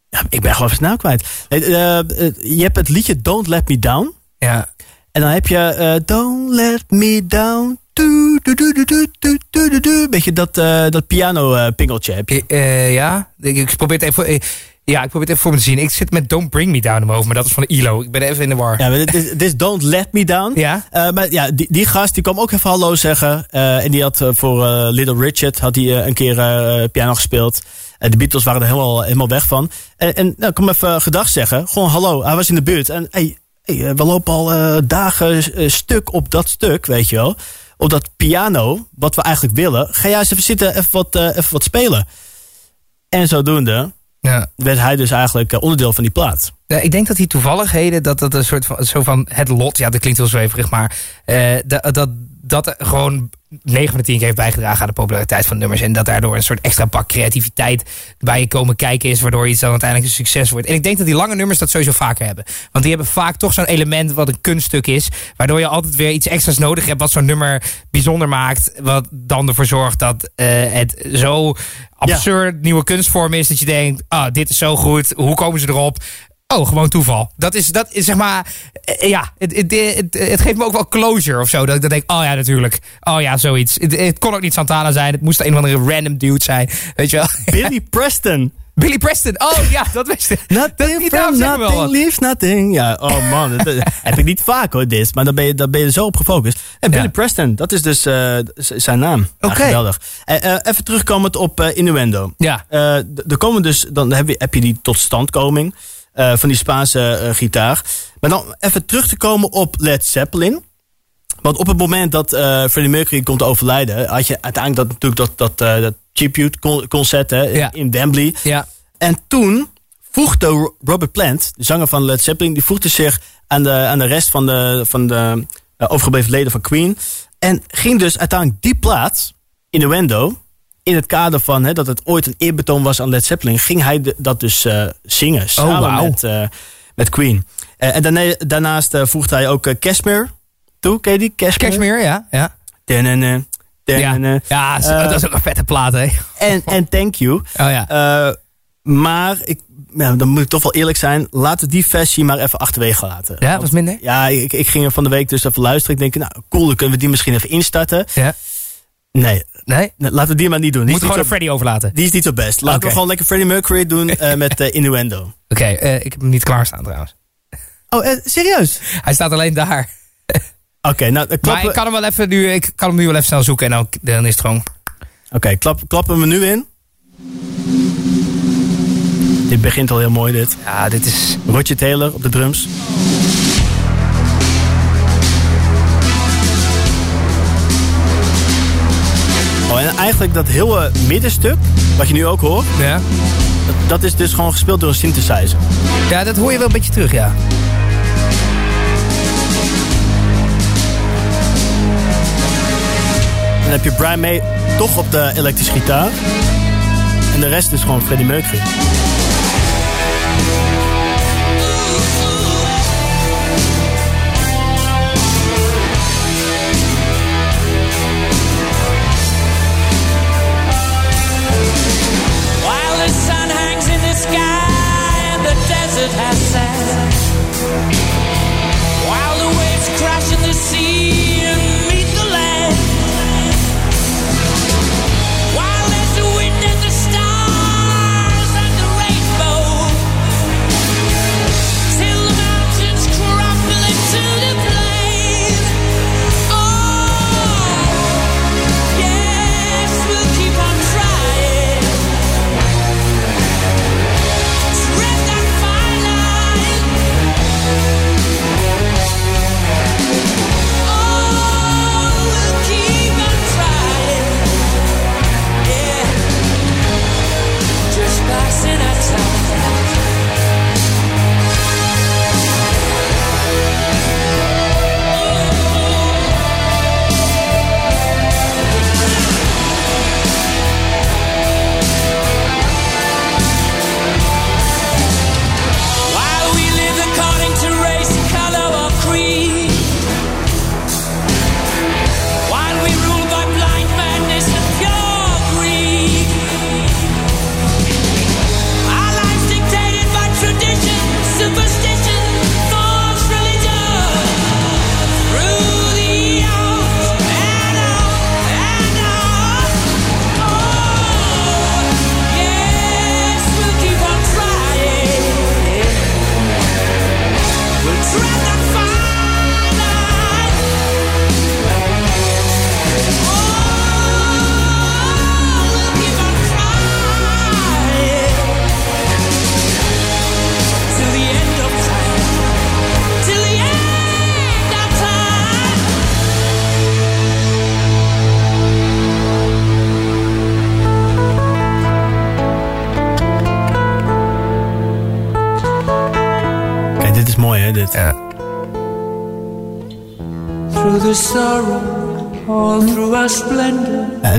Ja, ik ben gewoon even zijn naam kwijt. Je hebt het liedje Don't Let Me Down. Ja. En dan heb je Don't Let Me Down. Beetje dat, eh, dat piano-pingeltje eh, heb je. Eh, ja, ik probeer het even... Ja, ik probeer het even voor me te zien. Ik zit met Don't Bring Me Down omhoog, maar dat is van ILO. Ik ben even in de war. Ja, dit, is, is Don't Let Me Down. Ja? Maar ja, die, die, gast die kwam ook even hallo zeggen. En die had voor Little Richard had hij, een keer piano gespeeld. de Beatles waren er helemaal, helemaal weg van. en nou, kom even gedag zeggen. Gewoon hallo, hij was in de buurt. En hey, hey we lopen al dagen stuk op dat stuk, weet je wel. Op dat piano, wat we eigenlijk willen. Ga jij eens even zitten, even wat, eh, even wat spelen. En zodoende Ja. werd hij dus eigenlijk eh, onderdeel van die plaat. Ja, ik denk dat die toevalligheden, dat dat een soort van, zo van het lot, ja, dat klinkt heel zweverig, maar eh, dat, dat, dat gewoon 9 van de 10 keer heeft bijgedragen aan de populariteit van nummers. En dat daardoor een soort extra pak creativiteit bij je komen kijken is, waardoor iets dan uiteindelijk een succes wordt. En ik denk dat die lange nummers dat sowieso vaker hebben. Want die hebben vaak toch zo'n element wat een kunststuk is, waardoor je altijd weer iets extra's nodig hebt wat zo'n nummer bijzonder maakt. Wat dan ervoor zorgt dat eh, het zo absurd nieuwe kunstvorm is dat je denkt, ah, dit is zo goed, hoe komen ze erop? Oh, gewoon toeval. Dat is, dat is zeg maar. eh, Ja, het, het, het, het geeft me ook wel closure of zo. Dat ik dan denk, oh ja, natuurlijk. Oh ja, zoiets. Het, het kon ook niet Santana zijn. Het moest een of andere random dude zijn. Weet je wel? Billy Preston. Billy Preston. Oh ja, dat wist ik. Nothing from nothing leaves nothing. Ja, oh man. dat, heb ik niet vaak hoor, dit. Maar dan ben je, dan ben je zo op gefocust. En Billy Ja. Preston, dat is dus eh, zijn naam. Oké. geweldig. Eh, even terugkomend op eh, Innuendo. Ja. Er komen dus, dan heb je, heb je die totstandkoming eh, van die Spaanse eh, gitaar. Maar dan even terug te komen op Led Zeppelin. Want op het moment dat eh, Freddie Mercury komt overlijden, had je uiteindelijk dat, natuurlijk dat, dat, dat tribute con- concert hè, Ja. in Wembley. Ja. En toen voegde Ro- Robert Plant, de zanger van Led Zeppelin, die voegde zich aan de, aan de rest van de, van de overgebleven leden van Queen. En ging dus uiteindelijk die plaat, Innuendo, in het kader van hè, dat het ooit een eerbetoon was aan Led Zeppelin, ging hij de- dat dus eh, zingen samen wauw. met, eh, met Queen. Eh, en daarna, daarnaast voegde hij ook Cashmere toe. Ken je die? Cashmere. Cashmere, ja. Ja, Danana, ja. ja dat is ook een vette plaat, hè. En, en Thank You. Oh ja. Maar ik, ja, dan moet ik toch wel eerlijk zijn. Laten die versie maar even achterwege laten. Ja, was minder? Ja, ik, ik ging er van de week dus even luisteren. Ik denk, nou cool, dan kunnen we die misschien even instarten. Ja. Nee, Nee? laten we die maar niet doen. Die, Moet gewoon aan Freddy overlaten. die is niet zo best. Laten we gewoon lekker Freddie Mercury doen eh, met eh, Innuendo. Oké, eh, ik heb hem niet klaarstaan trouwens. Oh, serieus? Hij staat alleen daar. Oké, nou, Maar ik kan hem wel even nu, ik kan hem nu wel even snel zoeken en dan, dan is het gewoon. Oké, klap, klappen we nu in. Dit begint al heel mooi, dit. Ja, dit is. Roger Taylor op de drums. Eigenlijk dat hele middenstuk, wat je nu ook hoort, Ja. dat, dat is dus gewoon gespeeld door een synthesizer. ja, dat hoor je wel een beetje terug, ja. Dan heb je Brian May toch op de elektrische gitaar. En de rest is gewoon Freddie Mercury.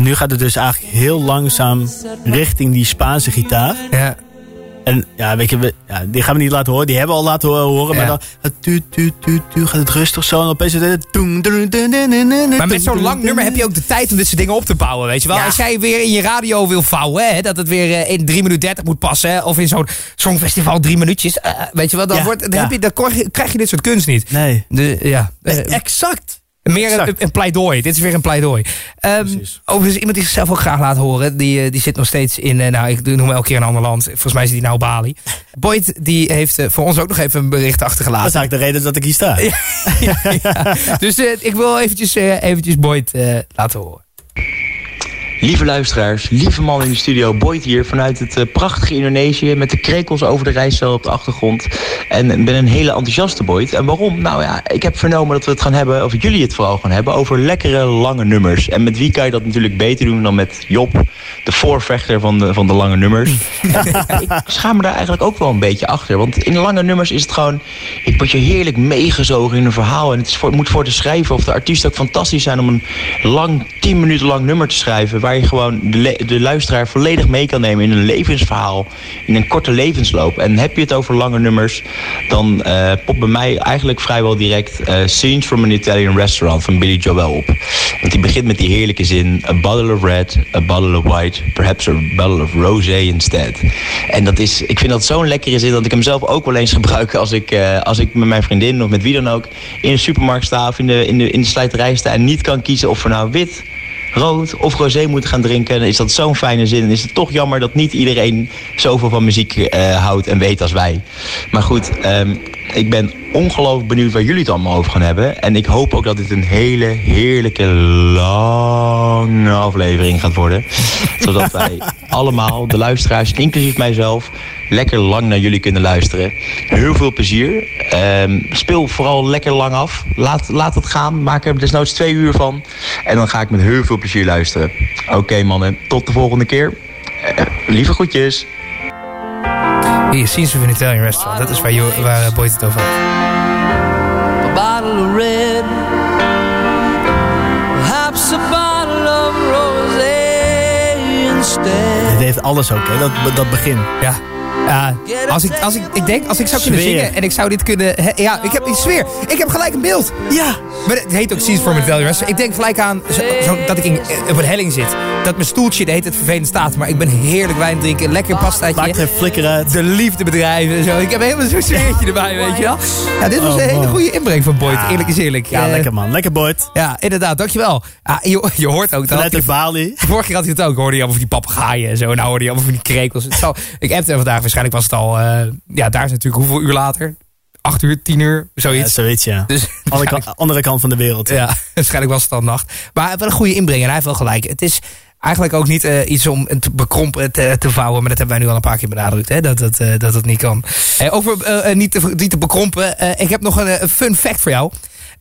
En nu gaat het dus eigenlijk heel langzaam richting die Spaanse gitaar. Ja. En ja, weet je, we, ja, die gaan we niet laten horen. Die hebben we al laten ho- horen. Maar dan gaat, tu, tu, tu, tu, gaat het rustig zo. En opeens... het- Maar met zo'n lang nummer heb je ook de tijd om dit soort dingen op te bouwen, weet je wel. Ja. Als jij weer in je radio wil vouwen, hè, dat het weer eh, in 3 minuten 30 moet passen, hè, of in zo'n songfestival drie minuutjes, eh, weet je wel, dan, wordt, dan, heb je, dan krijg je- dit soort kunst niet. Nee. De, ja. eh, Exact. Meer een, pleidooi. Dit is weer een pleidooi. Precies. overigens, iemand die zichzelf ook graag laat horen. Die, eh, die zit nog steeds in, eh, nou, ik noem elke keer een ander land. Volgens mij zit hij nou Bali. Boyd, die heeft eh, voor ons ook nog even een bericht Dat is achtergelaten. eigenlijk de reden dat ik hier sta. Ja. Dus ik wil eventjes, eventjes Boyd laten horen. Lieve luisteraars, lieve man in de studio, Boyd hier vanuit het eh, prachtige Indonesië met de krekels over de rijstel op de achtergrond. En ik ben een hele enthousiaste Boyd. En waarom? Nou ja, ik heb vernomen dat we het gaan hebben, of jullie het vooral gaan hebben, over lekkere lange nummers. En met wie kan je dat natuurlijk beter doen dan met Job, de voorvechter van de, van de lange nummers. Ik schaam me daar eigenlijk ook wel een beetje achter. Want in lange nummers is het gewoon, ik word je heerlijk meegezogen in een verhaal. En het is voor, moet voor de schrijver of de artiest ook fantastisch zijn om een lang, 10 minuten lang nummer te schrijven. Waar je gewoon de, de luisteraar volledig mee kan nemen in een levensverhaal. In een korte levensloop. En heb je het over lange nummers, dan popt bij mij eigenlijk vrijwel direct eh, Scenes from an Italian Restaurant van Billy Joel op. Want die begint met die heerlijke zin: A bottle of red, a bottle of white, perhaps a bottle of rosé instead. En dat is, ik vind dat zo'n lekkere zin dat ik hem zelf ook wel eens gebruik als ik, eh, als ik met mijn vriendin of met wie dan ook in de supermarkt sta of in de, in de, in slijterij sta en niet kan kiezen of we nou wit rood of rosé moeten gaan drinken, dan is dat zo'n fijne zin. En is het toch jammer dat niet iedereen zoveel van muziek eh, houdt en weet als wij. Maar goed, ehm, ik ben ongelooflijk benieuwd waar jullie het allemaal over gaan hebben. En ik hoop ook dat dit een hele heerlijke, lange aflevering gaat worden. Zodat wij allemaal, de luisteraars, inclusief mijzelf, lekker lang naar jullie kunnen luisteren. Heel veel plezier. Ehm, speel vooral lekker lang af. Laat, laat het gaan. Maak er desnoods twee uur van. En dan ga ik met heel veel plezier luisteren. Oké mannen, tot de volgende keer. Eh, lieve groetjes. Hier, Scenes of an Italian Restaurant. Dat is waar, Jo- waar eh, Boyd het over had. A bottle of red, perhaps a bottle of rosé instead. Het heeft alles ook, hè, dat, dat begin. Ja. Ja, als ik, als ik, ik denk, als ik zou kunnen Sfeer. zingen en ik zou dit kunnen... ja, ik heb die sfeer. Ik heb gelijk een beeld. Ja. Maar het heet ook a Italian Restaurant. Ik denk gelijk aan zo, zo- dat ik in, op een helling zit. Dat mijn stoeltje, de heet het vervelend staat. Maar ik ben heerlijk wijn drinken, lekker Maakt pastaatje. geen flikker uit. De liefdebedrijven en zo. Ik heb helemaal zo'n sfeertje erbij, weet je wel. Ja, dit was Oh, een hele goede inbreng van Boyd. Ja. Eerlijk is eerlijk. Ja, Eh, lekker man. Lekker Boyd. Ja, inderdaad. Dankjewel. Ah, je, je hoort ook dat. Vanuit de Bali. Vorige keer had hij het ook. Hoorde je allemaal van die papegaaien en zo. Nou hoorde je allemaal van die krekels. Het zal, ik appte hem vandaag. Waarschijnlijk was het al... eh, ja, daar is natuurlijk hoeveel uur later? Acht uur, tien uur, Ja, zoiets. zoiets, ja. dus Andere kant, andere kant van de wereld. ja, waarschijnlijk was het al nacht. Maar wel een goede inbreng. En hij heeft wel gelijk. Het is eigenlijk ook niet eh, iets om te bekrompen te, te vouwen. Maar dat hebben wij nu al een paar keer benadrukt. Hè, dat, het, eh, dat het niet kan. Over niet, te, niet te bekrompen. ik heb nog een, een fun fact voor jou.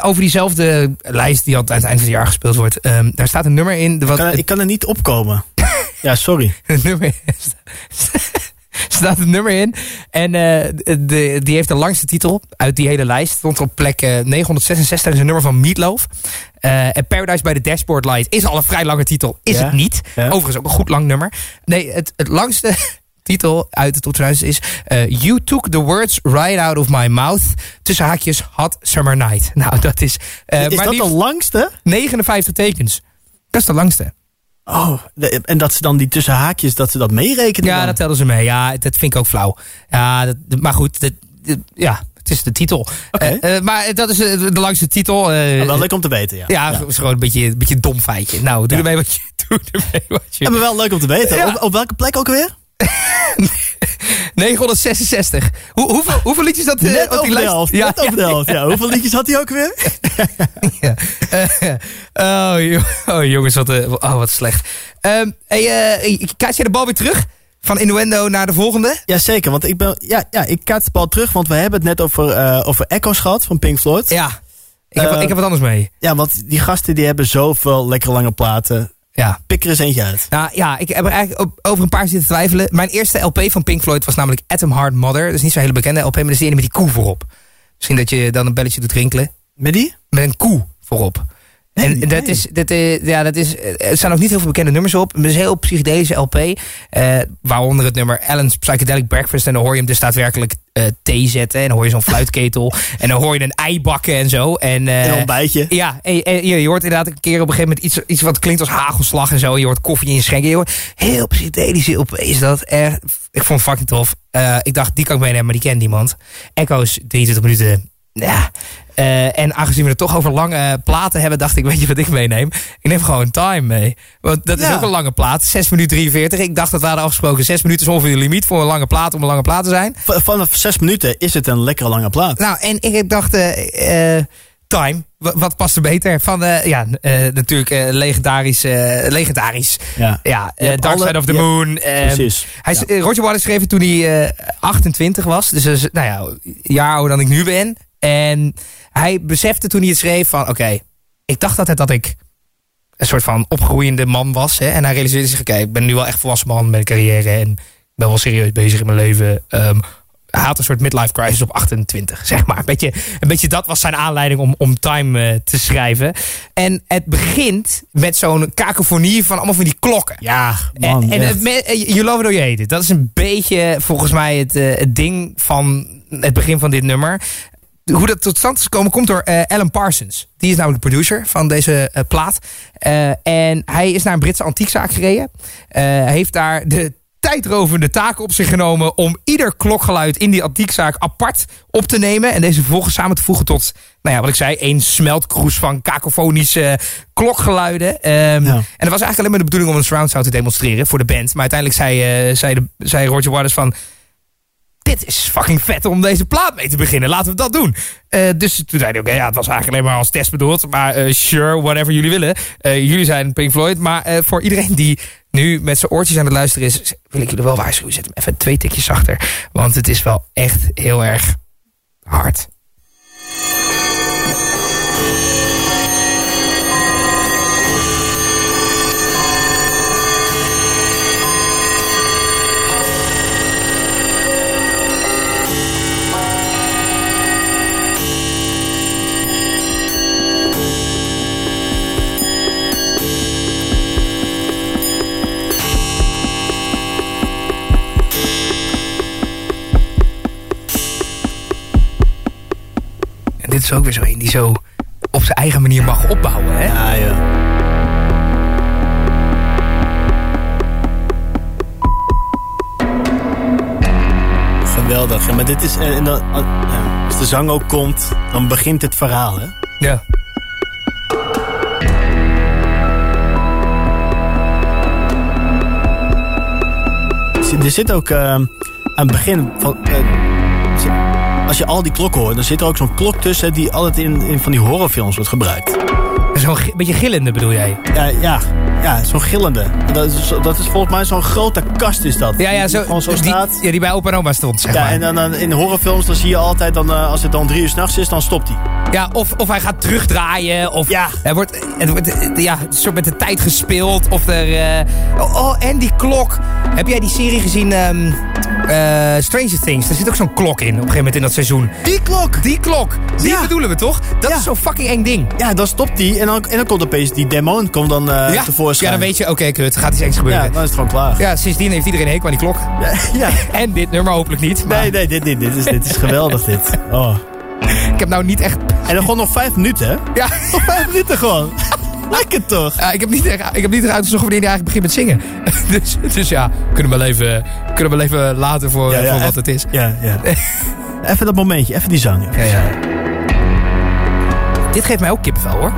Over diezelfde lijst die altijd aan het eind van het jaar gespeeld wordt. Ehm, daar staat een nummer in. Wat, Kan, ik kan er niet opkomen. ja, sorry. het nummer staat het nummer in. En eh, de, die heeft de langste titel uit die hele lijst. Stond op plek eh, 966. is een nummer van Meatloaf. Eh, en Paradise by the Dashboard Light is al een vrij lange titel. Is Ja. het niet. Ja. Overigens ook een goed lang nummer. Nee, het, het langste titel uit de top 2000 is... you took the words right out of my mouth. Tussen haakjes Hot Summer Night. Nou, dat is... is maar dat de langste? 59 tekens. Dat is de langste. Oh, de- en dat ze dan die tussen haakjes, dat ze dat meerekenen Ja, dan? dat tellen ze mee. Ja, dat vind ik ook flauw. Ja, dat, maar goed, dat, dat- ja, het is de titel. Eh, eh, maar dat is eh, de langste titel. Maar wel leuk om te weten, ja. is gewoon een beetje, een beetje een dom feitje. Nou, doe Ja. ermee wat je doe ermee wat je. Ja, maar wel leuk om te weten. Op, op welke plek ook alweer? 966. Hoe, hoeveel, hoeveel liedjes dat eh, Net op die lijst? helft. Ja, Net over de helft, ja. Hoeveel liedjes had hij ook weer? ja. Oh, oh, jongens, wat, eh, oh, wat slecht. Ehm hey, eh, kaats je de bal weer terug? Van Innuendo naar de volgende? Jazeker, want ik ben... Ja, ja ik kaart de bal terug, want we hebben het net over, over Echo's gehad van Pink Floyd. Ja. Ik heb, ik heb wat anders mee. Ja, want die gasten die hebben zoveel lekkere lange platen. Ja. Pik er eens eentje uit. Nou ja, ik heb er eigenlijk op- over een paar zitten twijfelen. Mijn eerste LP van Pink Floyd was namelijk Atom Heart Mother. Dat is niet zo'n hele bekende LP, maar dat is die ene met die koe voorop. Misschien dat je dan een belletje doet rinkelen. Met die? Met een koe voorop. En dat nee. is, dat, eh, ja, dat is, eh, er staan ook niet heel veel bekende nummers op. Het is een heel psychedelische LP. eh, waaronder het nummer Ellen's Psychedelic Breakfast. En dan hoor je hem dus daadwerkelijk eh, thee zetten. En dan hoor je zo'n fluitketel. en dan hoor je een ei bakken en zo. En, Een ontbijtje. Ja, en, en je, je hoort inderdaad een keer op een gegeven moment iets, iets wat klinkt als hagelslag en zo. Je hoort koffie in je schenken. Je hoort heel psychedelische LP is dat. Echt, ik vond het fucking tof. Ik dacht, die kan ik meenemen, maar die kent niemand. Echo's, 23 minuten. Ja. Eh, en aangezien we het toch over lange platen hebben, dacht ik, weet je wat ik meeneem? Ik neem gewoon Time mee. Want dat is ook een lange plaat. 6 minuten 43. Ik dacht dat we hadden afgesproken. 6 minuten is ongeveer de limiet voor een lange plaat om een lange plaat te zijn. V- Vanaf zes minuten is het een lekkere lange plaat. Nou, en ik dacht, eh, eh, Time, wa- wat past er beter? Van, eh, ja, eh, natuurlijk eh, legendarisch, eh, legendarisch. Ja. Eh, Dark Side of the Moon. eh, Precies. Hij, eh, Roger Waters schreef het toen hij eh, 28 was. Dus nou ja, een jaar ouder dan ik nu ben. En hij besefte toen hij het schreef van, oké, ik dacht altijd dat ik een soort van opgroeiende man was. Hè? En hij realiseerde zich, oké, ik ben nu wel echt volwassen man met een carrière. En ik ben wel serieus bezig in mijn leven. Ehm, hij had een soort midlife crisis op 28, zeg maar. Een beetje, een beetje dat was zijn aanleiding om, om Time eh, te schrijven. En het begint met zo'n kakofonie van allemaal van die klokken. Ja, man. en en het me- eh, You Love It or You Hate It. Dat is een beetje volgens mij het, eh, het ding van het begin van dit nummer. Hoe dat tot stand is gekomen komt door eh, Alan Parsons. Die is namelijk de producer van deze eh, plaat. Eh, en hij is naar een Britse antiekzaak gereden. Hij heeft daar de tijdrovende taak op zich genomen om ieder klokgeluid in die antiekzaak apart op te nemen. En deze vervolgens samen te voegen tot, nou ja, wat ik zei, één smeltkroes van kakofonische klokgeluiden. Ehm, En dat was eigenlijk alleen maar de bedoeling om een surround sound te demonstreren voor de band. Maar uiteindelijk zei, zei, de, zei Roger Waters van... Dit is fucking vet om deze plaat mee te beginnen. Laten we dat doen. Eh, dus toen zei hij, oké, ja, het was eigenlijk alleen maar als test bedoeld. Maar eh, sure, whatever jullie willen. Eh, jullie zijn Pink Floyd. Maar voor iedereen die nu met zijn oortjes aan het luisteren is... wil ik jullie wel waarschuwen. Zet hem even twee tikjes zachter. Want het is wel echt heel erg hard. Is ook weer zo een die zo op zijn eigen manier mag opbouwen. Hè? Ja, joh. Geweldig. Ja, maar dit is... En dan, ja, als de zang ook komt, dan begint het verhaal, hè? Ja. Er zit ook eh, aan het begin van... eh, als je al die klokken hoort, dan zit er ook zo'n klok tussen... die altijd in, in van die horrorfilms wordt gebruikt. Zo'n gi- beetje gillende bedoel jij? Ja, ja, ja zo'n gillende. Dat is, dat is volgens mij zo'n grote kast is dat. Ja, ja, Die zo, die, staat. ja, die bij opa en oma stond, zeg Ja, maar. en dan, dan in horrorfilms dan zie je altijd, dan, eh, als het dan drie uur s'nachts is, dan stopt hij. Ja, of, of hij gaat terugdraaien. Of Ja. er wordt, het wordt ja, een soort met de tijd gespeeld. Of er. eh, oh, oh, en die klok. Heb jij die serie gezien? ehm, eh, Stranger Things. Daar zit ook zo'n klok in. Op een gegeven moment in dat seizoen. Die klok! Die klok. Die Ja. bedoelen we toch? Dat Ja. is zo'n fucking eng ding. Ja, dan stopt die en dan, en dan komt opeens die demon komt dan ja. tevoorschijn. ja, dan weet je, oké, kut. Gaat iets engs gebeuren. Ja, Ja. dan is het gewoon klaar. sindsdien heeft iedereen een hekel aan die klok. Ja. En dit nummer hopelijk niet. Maar Nee, nee, dit, dit, dit, is, dit is geweldig, dit. Oh. Ik heb nou niet echt... En dan gewoon nog vijf minuten, hè? Ja, Nog vijf minuten gewoon. Lekker toch? Ja, ik heb niet ik heb niet echt uitgezocht wanneer hij eigenlijk begint met zingen. dus, dus ja, kunnen we wel even, kunnen we wel even laten voor, Ja, ja, voor wat het is. Ja, ja. Even dat momentje, even die zang. Ja, ja. Dit geeft mij ook kippenvel hoor.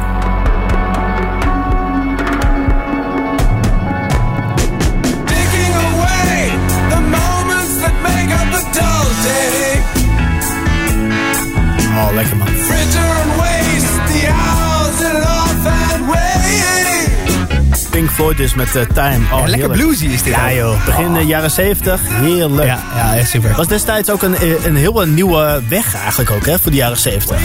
Floyd dus met eh, Time. Oh, Ja, lekker bluesy is dit Ja joh, begin eh, jaren 70, heerlijk. Ja, ja, echt super. Was destijds ook een, eh, een heel nieuwe weg eigenlijk ook, hè, voor de jaren 70.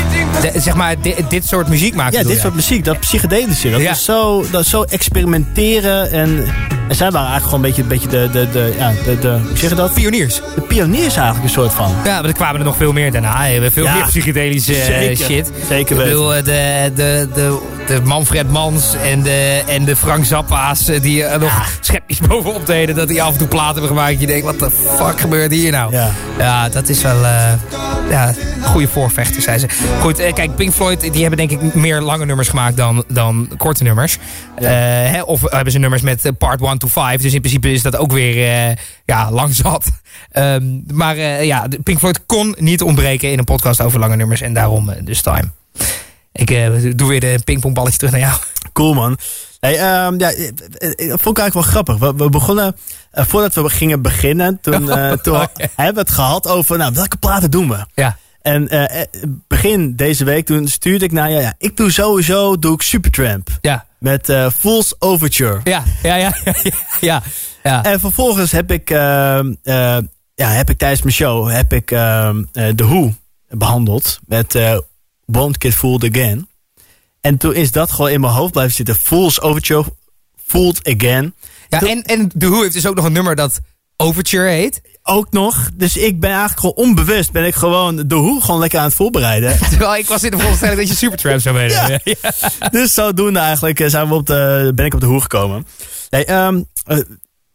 De- zeg maar, dit, dit soort muziek maken. Ja, dit soort muziek, dat psychedelische, dat is zo, dat is zo experimenteren en En zij waren eigenlijk gewoon een beetje, een beetje de, de, de, ja, de, de, hoe zeg je dat? Pioniers. De pioniers eigenlijk een soort van. Ja, maar er kwamen er nog veel meer daarna. We hebben veel Ja. meer psychedelische eh, Zeker. shit. Zeker Ik weten. bedoel, eh, de, de, de, de Manfred Mans en de, en de Frank Zappa's eh, die er nog schepjes bovenop deden. Dat die af en toe platen hebben gemaakt. Dat Je denkt, wat de fuck gebeurt hier nou? Ja. Ja, dat is wel eh ja, goede voorvechters, zijn ze. Goed, eh, kijk, Pink Floyd die hebben denk ik meer lange nummers gemaakt dan, dan korte nummers. Eh, hè, of hebben ze nummers met part 1 to 5. Dus in principe is dat ook weer eh, ja, lang zat. Ehm, maar eh, ja, Pink Floyd kon niet ontbreken in een podcast over lange nummers. En daarom eh, dus time. Ik doe weer de pingpongballetje terug naar jou. Cool man. Hey, ehm, ja, dat vond ik eigenlijk wel grappig. We, we begonnen, voordat we gingen beginnen, toen, toen Oh, hebben we het gehad over, nou, welke platen doen we? Ja. En eh, begin deze week, toen stuurde ik naar, ja, ja, ik doe sowieso, doe ik Supertramp. Ja. Met eh Fool's Overture. Ja, ja, ja, ja, ja. En vervolgens heb ik, ehm, eh, ja, heb ik tijdens mijn show heb ik ehm, eh, The Who behandeld met Won't Get Fooled Again. En toen is dat gewoon in mijn hoofd blijven zitten. Fool's Overture, Fooled Again. ja en, en The Who heeft dus ook nog een nummer dat Overture heet. Ook nog, dus ik ben eigenlijk gewoon onbewust, ben ik gewoon The Who gewoon lekker aan het voorbereiden. Terwijl ik was in de veronderstelling dat je Supertramp zou weten. Ja. dus zodoende eigenlijk eh, zijn we op de, ben ik op de Who gekomen. Hey, ehm, eh,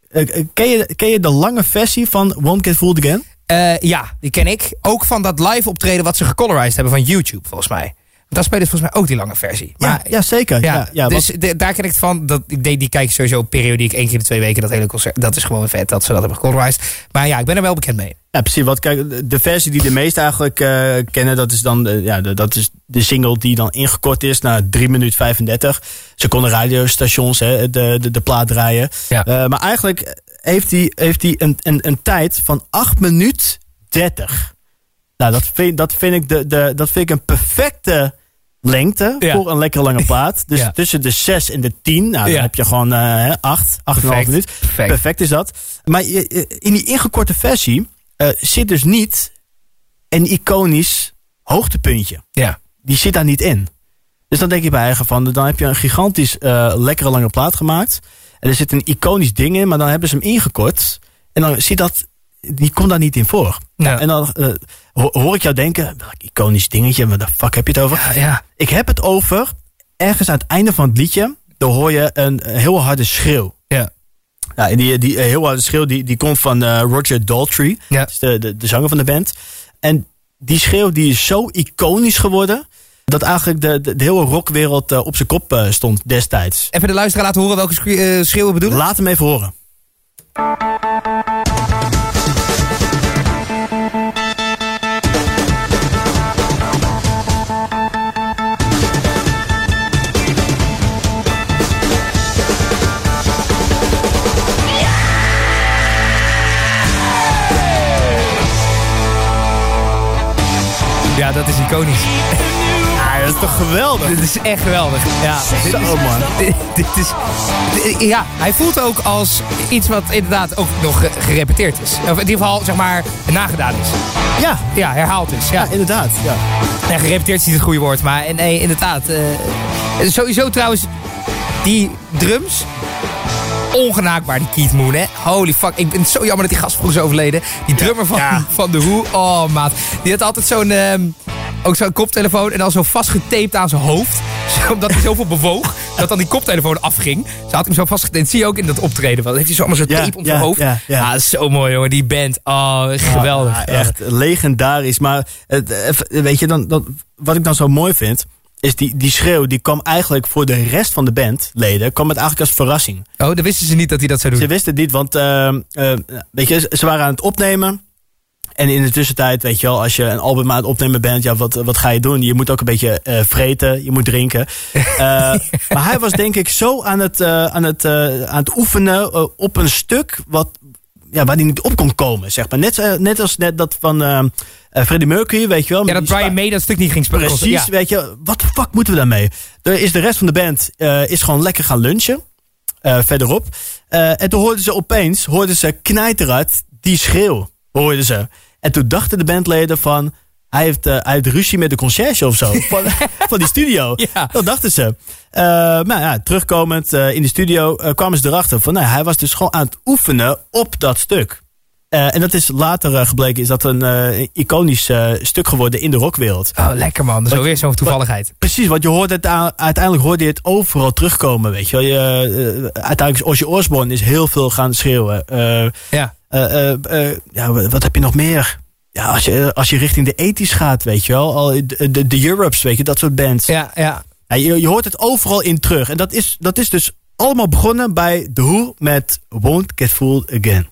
eh, ken, je, ken je de lange versie van Won't Get Fooled Again? Ja, die ken ik. Ook van dat live optreden wat ze gecolorized hebben van YouTube, volgens mij. Daar spelen volgens mij ook die lange versie. Ja, Maar, ja zeker. ja, Ja, ja, dus de- daar ken ik het van. Dat, ik deed, die kijk sowieso periodiek één keer in de twee weken. Dat hele concert. Dat is gewoon vet dat ze dat hebben gecolorized. Maar ja, ik ben er wel bekend mee. Ja, precies. Wat, kijk, de- versie die de meesten eigenlijk eh, kennen, dat is dan eh, ja, de, dat is de single die dan ingekort is naar 3 minuten 35. Ze konden radiostations hè, de, de, de plaat draaien. Ja. Eh, maar eigenlijk heeft hij heeft hij een, een, een tijd van 8 minuten 30. Nou, dat vind, dat vind, ik, de, de, dat vind ik een perfecte lengte Ja. voor een lekkere lange plaat. Dus Ja. tussen de 6 en de 10, nou, dan Ja. heb je gewoon eh 8, 8,5 Perfect. minuten. Perfect. Perfect is dat. Maar in die ingekorte versie eh, zit dus niet een iconisch hoogtepuntje. Ja. Die zit daar niet in. Dus dan denk je bij eigen van, dan heb je een gigantisch eh, lekkere lange plaat gemaakt. En er zit een iconisch ding in, maar dan hebben ze hem ingekort. En dan zit dat, die komt daar niet in voor. Ja. En dan eh, ho- hoor ik jou denken, iconisch dingetje, waar de fuck heb je het over? Ja, ja. Ik heb het over, ergens aan het einde van het liedje, dan hoor je een heel harde schreeuw. Ja. Ja, en die, die eh, heel harde schreeuw die, die komt van eh, Roger Daltrey. Ja. Dat is de, de, de zanger van de band. En die schreeuw die is zo iconisch geworden... dat eigenlijk de, de, de hele rockwereld eh, op zijn kop eh, stond destijds. Even de luisteraar laten horen welke schre- eh, schreeuw we bedoelen. Laat hem even horen. Ja, dat is iconisch. Ja, dat is toch geweldig? Dit is echt geweldig. Ja, dit is, man. Dit, dit is, dit- ja, hij voelt ook als iets wat inderdaad ook nog ge- gerepeteerd is. Of in ieder geval, zeg maar, nagedaan is. Ja, Ja, herhaald is. Ja. ja inderdaad. Ja. Ja, gerepeteerd is niet het goede woord, maar nee, inderdaad. eh, sowieso trouwens, die drums. Ongenaakbaar, die Keith Moon, hè. Holy fuck. Ik ben zo jammer dat die gast vroeg is overleden. Die drummer van, Ja. van The Who. Oh, maat. Die had altijd zo'n... ehm, ook zo'n koptelefoon en dan zo vastgetaped aan zijn hoofd. Omdat hij zoveel bewoog, dat dan die koptelefoon afging. Ze had hem zo vastgetaped. Dat zie je ook in dat optreden. Dan heeft hij zo allemaal zo'n Ja, tape om ja, zijn hoofd. ja, ja. dat is zo mooi, jongen. Die band. Oh, geweldig. Echt legendarisch. Maar even- weet je, dan, dan, wat ik dan zo mooi vind... is die, die schreeuw, die kwam eigenlijk voor de rest van de bandleden... kwam het eigenlijk als verrassing. Oh, dan wisten ze niet dat hij dat zou doen. Ze wisten het niet, want ehm, eh, weet je, ze waren aan het opnemen. En in de tussentijd, weet je wel, als je een album aan het opnemen bent, ja, wat, wat ga je doen? Je moet ook een beetje eh, vreten, je moet drinken. Eh, maar hij was denk ik zo aan het, aan het, aan het oefenen op een stuk wat, ja, waar hij niet op kon komen, zeg maar. Net, eh, net als net dat van eh, Freddie Mercury, weet je wel. Ja, dat die Brian May dat stuk niet ging spelen. Precies, Ja. weet je, wat de fuck moeten we daarmee? Er is de rest van de band is gewoon lekker gaan lunchen. verderop. En toen hoorden ze opeens, hoorden ze knijterhard die schreeuw, hoorden ze. En toen dachten de bandleden van, hij heeft, eh, hij heeft ruzie met de conciërge of zo. van, van die studio. Ja. Dat dachten ze. Eh, maar ja, terugkomend eh, in de studio kwamen ze erachter van... Nou, hij was dus gewoon aan het oefenen op dat stuk. En dat is later gebleken, is dat een iconisch stuk geworden in de rockwereld. Oh, lekker man. Dat is ook weer zo'n toevalligheid. Precies, want je hoort het uiteindelijk hoorde je het overal terugkomen, weet je wel. Je, uiteindelijk is Ozzy Osbourne is heel veel gaan schreeuwen. Ja. ja, wat heb je nog meer? Ja, als je, als je richting de ethisch gaat, weet je wel. Al de, de, de Europes, weet je, dat soort bands. Ja, ja. Ja, je, je hoort het overal in terug. En dat is, dat is dus allemaal begonnen bij The Who met Won't Get Fooled Again.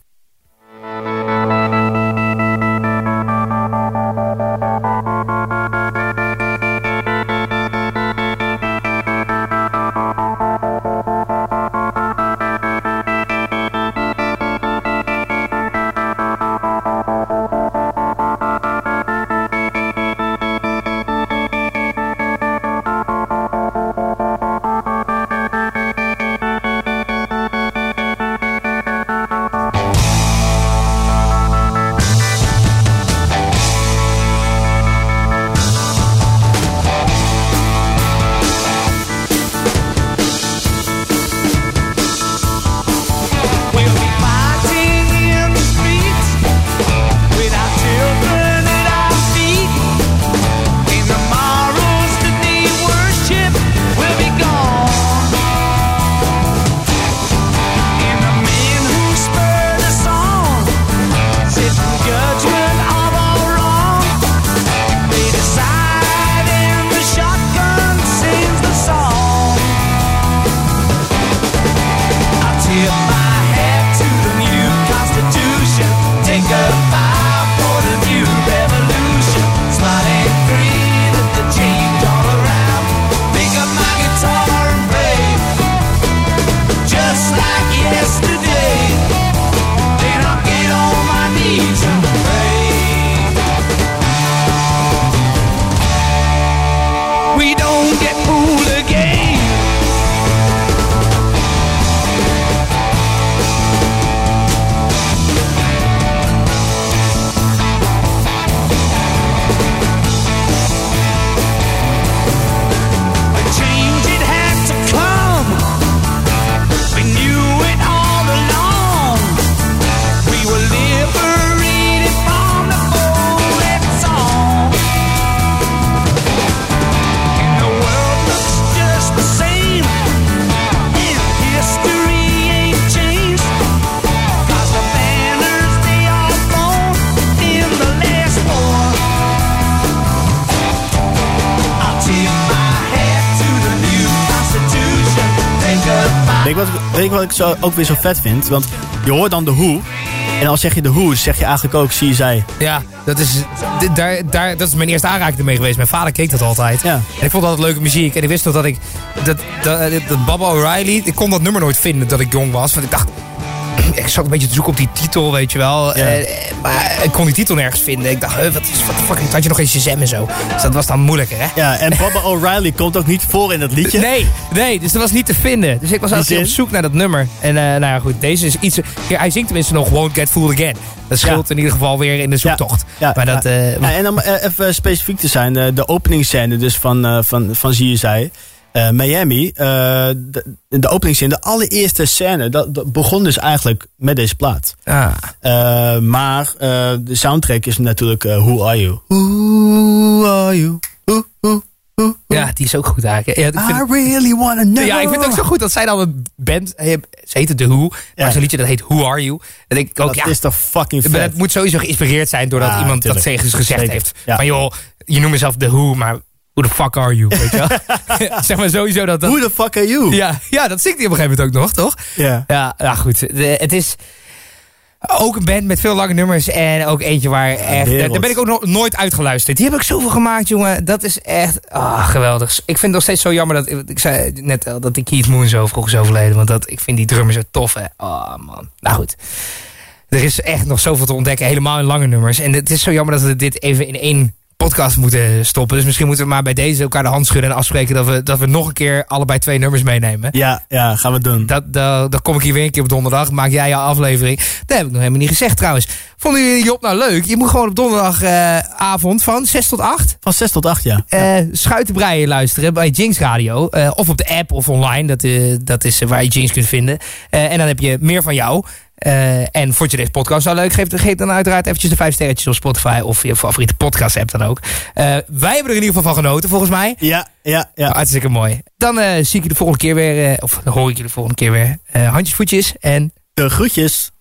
Weet wat, ik- wat zo, ook weer zo vet vind? Want je hoort dan The Who. En als zeg je The Who, zeg je eigenlijk ook zie zij. Ja, dat is, daar, daar, dat is mijn eerste aanraking ermee geweest. Mijn vader keek dat altijd. Ja. En ik vond dat leuke muziek. En ik wist nog dat ik... Dat, dat, dat Baba O'Reilly... Ik kon dat nummer nooit vinden dat ik jong was. Want ik dacht... Ik zat een beetje te zoeken op die titel, weet je wel. Ja. Eh, maar ik kon die titel nergens vinden. Ik dacht, huh, wat is wat de fuck? Had je nog geen Shazam en zo. Dus dat was dan moeilijker, hè? Ja, en Baba O'Reilly komt ook niet voor in dat liedje. Nee, nee, dus dat was niet te vinden. Dus ik was altijd op zoek naar dat nummer. En eh, nou ja, goed, deze is iets... Ja, hij zingt tenminste nog Won't Get Fooled Again. Dat scheelt in ieder geval weer in de zoektocht. Ja, maar dat... eh, en om even specifiek te zijn, de openingsscène dus van, van, van zie je zij. Eh, Miami, eh, de, de openingsscène, de allereerste scène, dat, dat begon dus eigenlijk met deze plaat. ah. Eh, maar de soundtrack is natuurlijk Who Are You? Who Are You? Who, who? Ja, die is ook goed eigenlijk. Ja, ik vind, I really wanna know. ja, ik vind het ook zo goed dat zij dan een band... Ze heette The Who, maar Ja. zo'n liedje dat heet Who Are You. Dan denk ik ook, Dat ja... is toch fucking vet. dat moet sowieso geïnspireerd zijn doordat Ja, iemand tuurlijk. dat tegen ze gezegd Zeker. heeft. Van joh, je noemt jezelf The Who, maar who the fuck are you? Weet je wel? zeg maar sowieso dat dat... Who the fuck are you? Ja, ja, dat zingt hij op een gegeven moment ook nog, toch? Ja. Ja, ja goed. De- het is ook een band met veel lange nummers. En ook eentje waar echt... Daar ben ik ook nog nooit uitgeluisterd. Die heb ik zoveel gemaakt, jongen. Dat is echt ah, geweldig. Ik vind het nog steeds zo jammer dat... Ik zei net al dat die Keith Moon zo vroeg is overleden. Want dat, ik vind die drummer zo tof, hè. Oh, man. Nou goed. Er is echt nog zoveel te ontdekken. Helemaal in lange nummers. En het is zo jammer dat we dit even in één podcast moeten stoppen. Dus misschien moeten we maar bij deze elkaar de hand schudden en afspreken dat we, dat we nog een keer allebei twee nummers meenemen. Ja, ja, gaan we doen. Dat, dat, dan kom ik hier weer een keer op donderdag. Maak jij je aflevering. Dat heb ik nog helemaal niet gezegd trouwens. Vonden jullie Job nou leuk? Je moet gewoon op donderdagavond van 6 tot 8 Van 6 tot 8, ja. eh Schuitenbreien luisteren bij Jinx Radio. eh, of op de app of online. Dat, eh, dat is eh, waar je Jinx kunt vinden. Eh, en dan heb je meer van jou. Eh, en vond je deze podcast nou leuk? Geef, geef dan uiteraard eventjes de vijf sterretjes op Spotify of je favoriete podcast app dan ook. Eh, wij hebben er in ieder geval van genoten volgens mij. Ja, ja, ja. Hartstikke mooi. Dan eh, zie ik je de volgende keer weer, of hoor ik je de volgende keer weer. Handjes, voetjes en De groetjes.